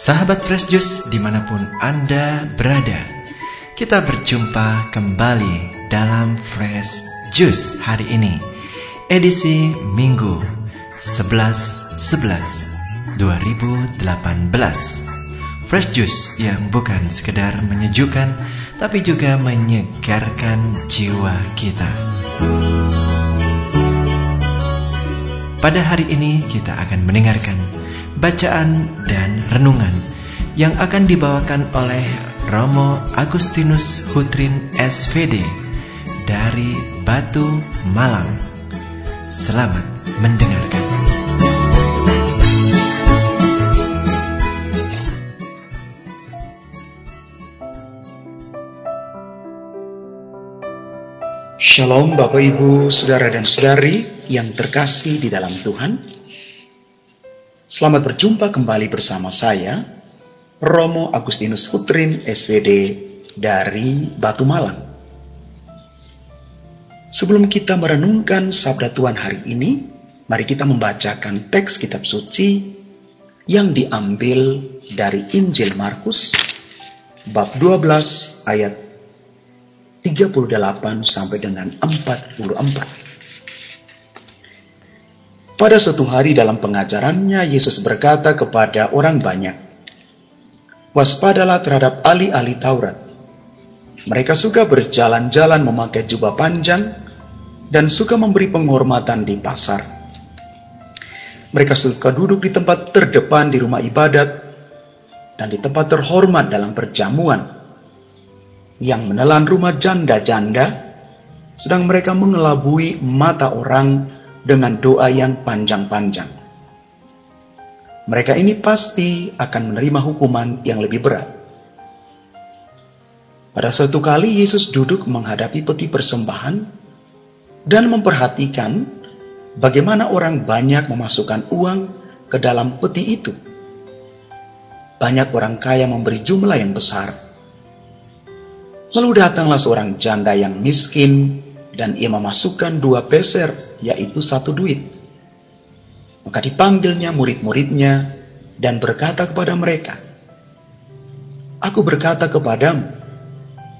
Sahabat Fresh Juice di mana pun Anda berada. Kita berjumpa kembali dalam Fresh Juice hari ini. Edisi Minggu 11 11 2018 Fresh Juice yang bukan sekedar menyejukkan Tapi juga menyegarkan jiwa kita. Pada hari ini kita akan mendengarkan bacaan dan renungan yang akan dibawakan oleh Romo Agustinus Hutrin SVD dari Batu Malang. Selamat mendengarkan. Shalom Bapak Ibu, Saudara dan Saudari yang terkasih di dalam Tuhan. Selamat berjumpa kembali bersama saya, Romo Agustinus Hutrin SWD dari Batu Malang. Sebelum kita merenungkan sabda Tuhan hari ini, mari kita membacakan teks kitab suci yang diambil dari Injil Markus bab 12 ayat 38 sampai dengan 44. Pada suatu hari dalam pengajarannya, Yesus berkata kepada orang banyak, Waspadalah terhadap ahli-ahli Taurat. Mereka suka berjalan-jalan memakai jubah panjang dan suka memberi penghormatan di pasar. Mereka suka duduk di tempat terdepan di rumah ibadat dan di tempat terhormat dalam perjamuan yang menelan rumah janda-janda, sedang mereka mengelabui mata orang dengan doa yang panjang-panjang. Mereka ini pasti akan menerima hukuman yang lebih berat. Pada suatu kali Yesus duduk menghadapi peti persembahan dan memperhatikan bagaimana orang banyak memasukkan uang ke dalam peti itu. Banyak orang kaya memberi jumlah yang besar Lalu datanglah seorang janda yang miskin dan ia memasukkan dua peser, yaitu satu duit. Maka dipanggilnya murid-muridnya dan berkata kepada mereka, Aku berkata kepadamu,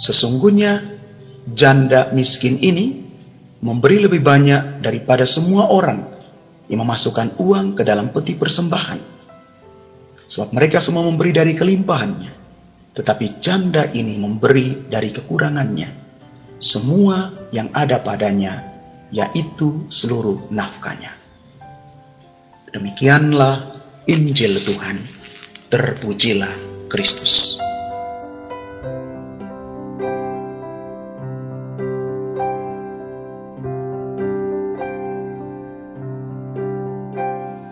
sesungguhnya janda miskin ini memberi lebih banyak daripada semua orang yang memasukkan uang ke dalam peti persembahan. Sebab mereka semua memberi dari kelimpahannya. Tetapi janda ini memberi dari kekurangannya semua yang ada padanya, yaitu seluruh nafkahnya. Demikianlah Injil Tuhan. Terpujilah Kristus.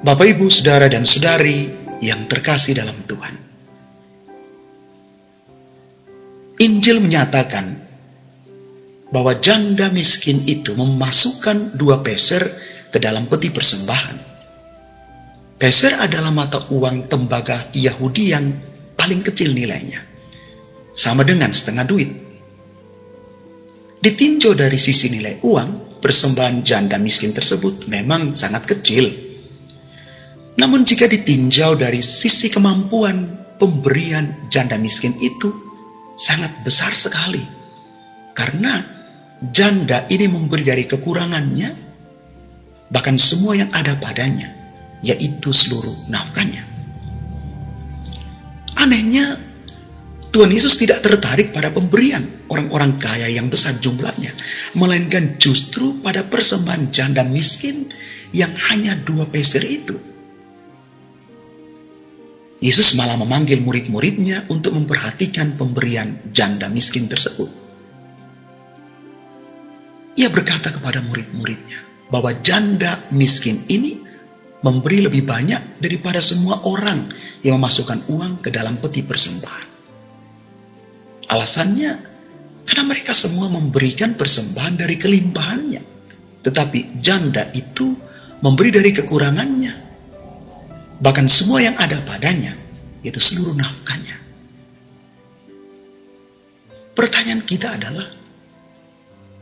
Bapak, Ibu, Saudara, dan Saudari yang terkasih dalam Tuhan. Injil menyatakan bahwa janda miskin itu memasukkan dua peser ke dalam peti persembahan. Peser adalah mata uang tembaga Yahudi yang paling kecil nilainya. Sama dengan setengah duit. Ditinjau dari sisi nilai uang, persembahan janda miskin tersebut memang sangat kecil. Namun jika ditinjau dari sisi kemampuan pemberian janda miskin itu, sangat besar sekali. Karena janda ini memberi dari kekurangannya, bahkan semua yang ada padanya, yaitu seluruh nafkahnya. Anehnya, Tuhan Yesus tidak tertarik pada pemberian orang-orang kaya yang besar jumlahnya, melainkan justru pada persembahan janda miskin yang hanya dua peser itu. Yesus malah memanggil murid-muridnya untuk memperhatikan pemberian janda miskin tersebut. Ia berkata kepada murid-muridnya bahwa janda miskin ini memberi lebih banyak daripada semua orang yang memasukkan uang ke dalam peti persembahan. Alasannya, karena mereka semua memberikan persembahan dari kelimpahannya. Tetapi janda itu memberi dari kekurangannya bahkan semua yang ada padanya, yaitu seluruh nafkahnya. Pertanyaan kita adalah,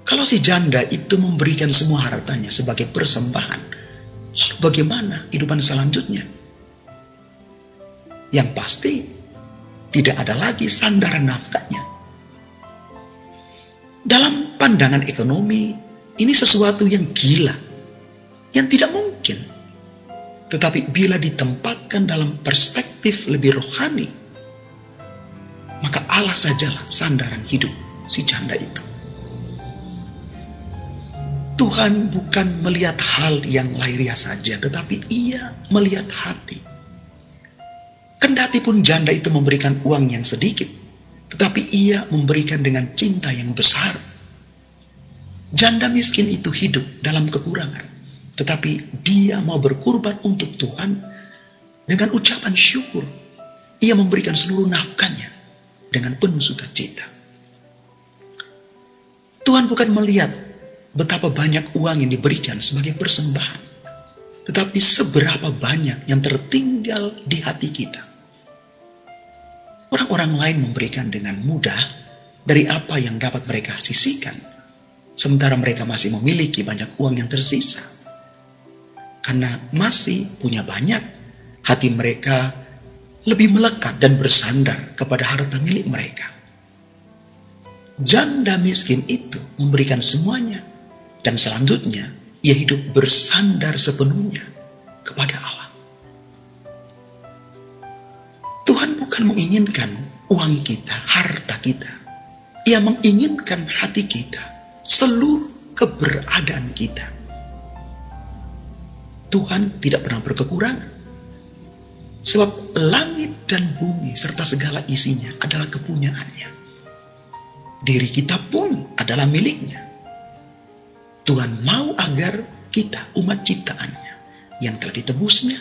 kalau si janda itu memberikan semua hartanya sebagai persembahan, lalu bagaimana kehidupan selanjutnya? yang pasti tidak ada lagi sandaran nafkahnya. Dalam pandangan ekonomi, ini sesuatu yang gila, yang tidak mungkin. Tetapi bila ditempatkan dalam perspektif lebih rohani, maka Allah sajalah sandaran hidup si janda itu. Tuhan bukan melihat hal yang lahiriah saja, tetapi ia melihat hati. Kendati pun janda itu memberikan uang yang sedikit, tetapi ia memberikan dengan cinta yang besar. Janda miskin itu hidup dalam kekurangan, tetapi dia mau berkurban untuk Tuhan dengan ucapan syukur. Ia memberikan seluruh nafkahnya dengan penuh sukacita. Tuhan bukan melihat betapa banyak uang yang diberikan sebagai persembahan, tetapi seberapa banyak yang tertinggal di hati kita. Orang-orang lain memberikan dengan mudah dari apa yang dapat mereka sisihkan, sementara mereka masih memiliki banyak uang yang tersisa. Karena masih punya banyak, hati mereka lebih melekat dan bersandar kepada harta milik mereka. Janda miskin itu memberikan semuanya, dan selanjutnya ia hidup bersandar sepenuhnya kepada Allah. Tuhan bukan menginginkan uang kita, harta kita. Ia menginginkan hati kita, seluruh keberadaan kita. Tuhan tidak pernah berkekurangan. Sebab langit dan bumi serta segala isinya adalah kepunyaannya. Diri kita pun adalah miliknya. Tuhan mau agar kita umat ciptaannya yang telah ditebusnya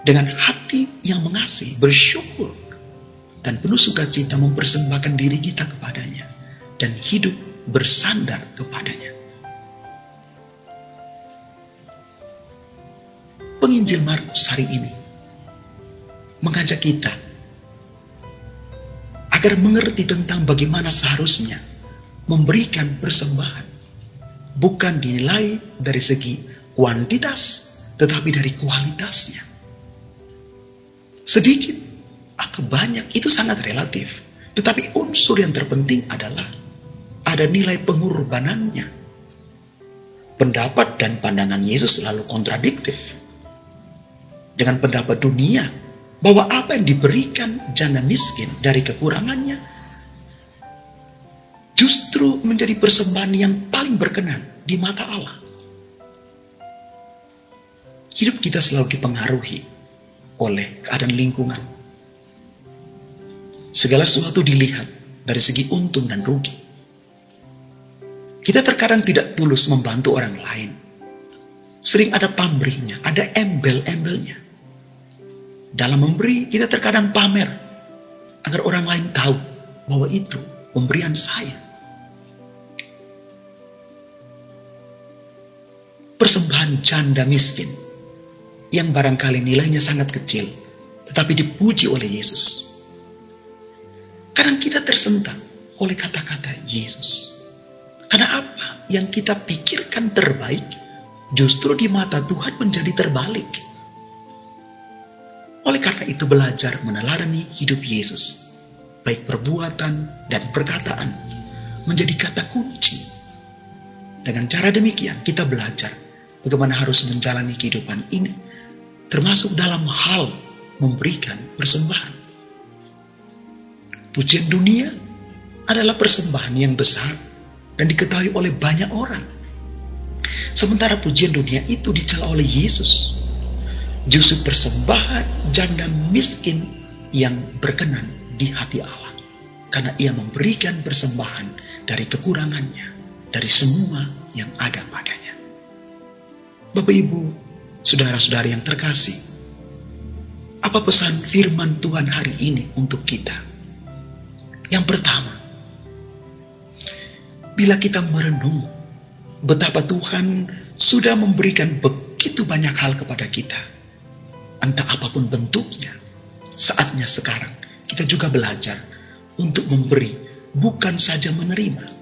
dengan hati yang mengasihi, bersyukur, dan penuh sukacita mempersembahkan diri kita kepadanya dan hidup bersandar kepadanya. Penginjil Markus hari ini mengajak kita agar mengerti tentang bagaimana seharusnya memberikan persembahan bukan dinilai dari segi kuantitas tetapi dari kualitasnya. Sedikit atau banyak itu sangat relatif. Tetapi unsur yang terpenting adalah ada nilai pengorbanannya. Pendapat dan pandangan Yesus selalu kontradiktif. Dengan pendapat dunia bahwa apa yang diberikan janda miskin dari kekurangannya justru menjadi persembahan yang paling berkenan di mata Allah. Hidup kita selalu dipengaruhi oleh keadaan lingkungan. Segala sesuatu dilihat dari segi untung dan rugi. Kita terkadang tidak tulus membantu orang lain. Sering ada pamrihnya, ada embel-embelnya. Dalam memberi, kita terkadang pamer agar orang lain tahu bahwa itu pemberian saya. Persembahan janda miskin yang barangkali nilainya sangat kecil, tetapi dipuji oleh Yesus. Karena kita tersentak oleh kata-kata Yesus. Karena apa yang kita pikirkan terbaik, justru di mata Tuhan menjadi terbalik. Oleh karena itu belajar meneladani hidup Yesus, baik perbuatan dan perkataan, menjadi kata kunci. Dengan cara demikian kita belajar bagaimana harus menjalani kehidupan ini termasuk dalam hal memberikan persembahan. Pujian dunia adalah persembahan yang besar dan diketahui oleh banyak orang. Sementara pujian dunia itu dicela oleh Yesus. Justru persembahan janda miskin yang berkenan di hati Allah. Karena ia memberikan persembahan dari kekurangannya, dari semua yang ada padanya. Bapak Ibu, Saudara-saudari yang terkasih, apa pesan firman Tuhan hari ini untuk kita? Yang pertama, bila kita merenung betapa Tuhan sudah memberikan begitu banyak hal kepada kita, entah apa pun bentuknya, saatnya sekarang kita juga belajar untuk memberi, bukan saja menerima.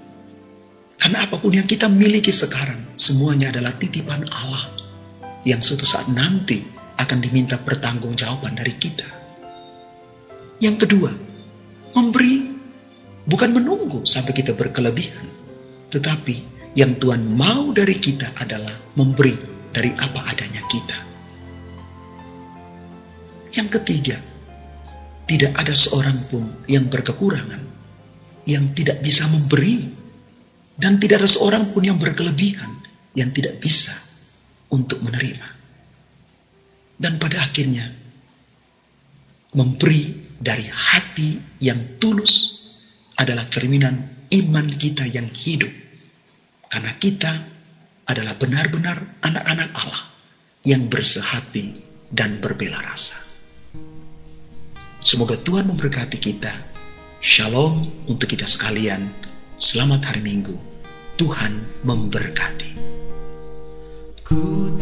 Karena apa pun yang kita miliki sekarang, semuanya adalah titipan Allah yang suatu saat nanti akan diminta pertanggungjawaban dari kita. Yang kedua, memberi bukan menunggu sampai kita berkelebihan, tetapi yang Tuhan mau dari kita adalah memberi dari apa adanya kita. Yang ketiga, tidak ada seorang pun yang berkekurangan, yang tidak bisa memberi, dan tidak ada seorang pun yang berkelebihan, yang tidak bisa untuk menerima. Dan pada akhirnya, memberi dari hati yang tulus adalah cerminan iman kita yang hidup. Karena kita adalah benar-benar anak-anak Allah yang bersehati dan berbela rasa. Semoga Tuhan memberkati kita. Shalom untuk kita sekalian. Selamat hari Minggu. Tuhan memberkati. Ku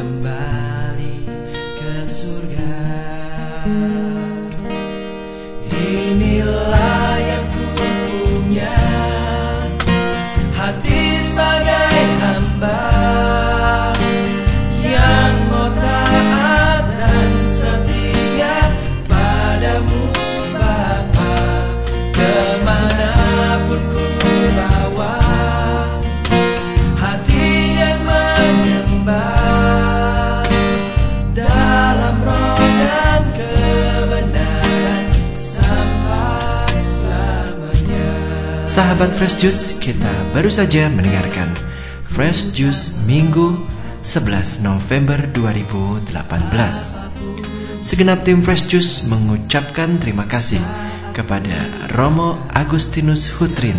kembali Sahabat Fresh Juice, kita baru saja mendengarkan Fresh Juice Minggu 11 November 2018. Segenap tim Fresh Juice mengucapkan terima kasih kepada Romo Agustinus Hutrin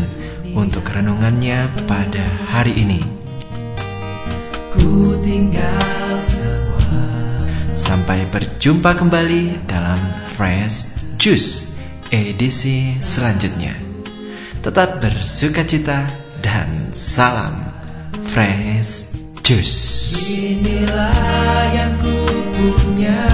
untuk renungannya pada hari ini. Ku tinggal semua Sampai berjumpa kembali dalam Fresh Juice edisi selanjutnya. Tetap bersuka cita dan salam Fresh Juice. Inilah yang ku punya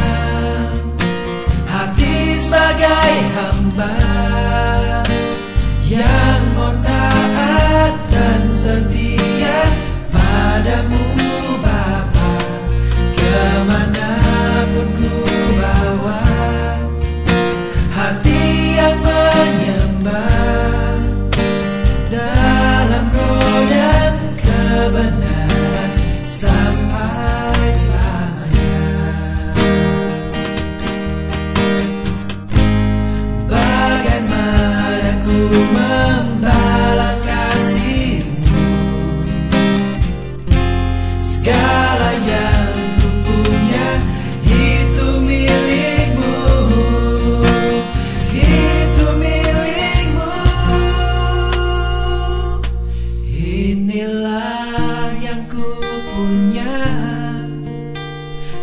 yang ku punya.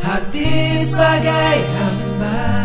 Hati sebagai hamba.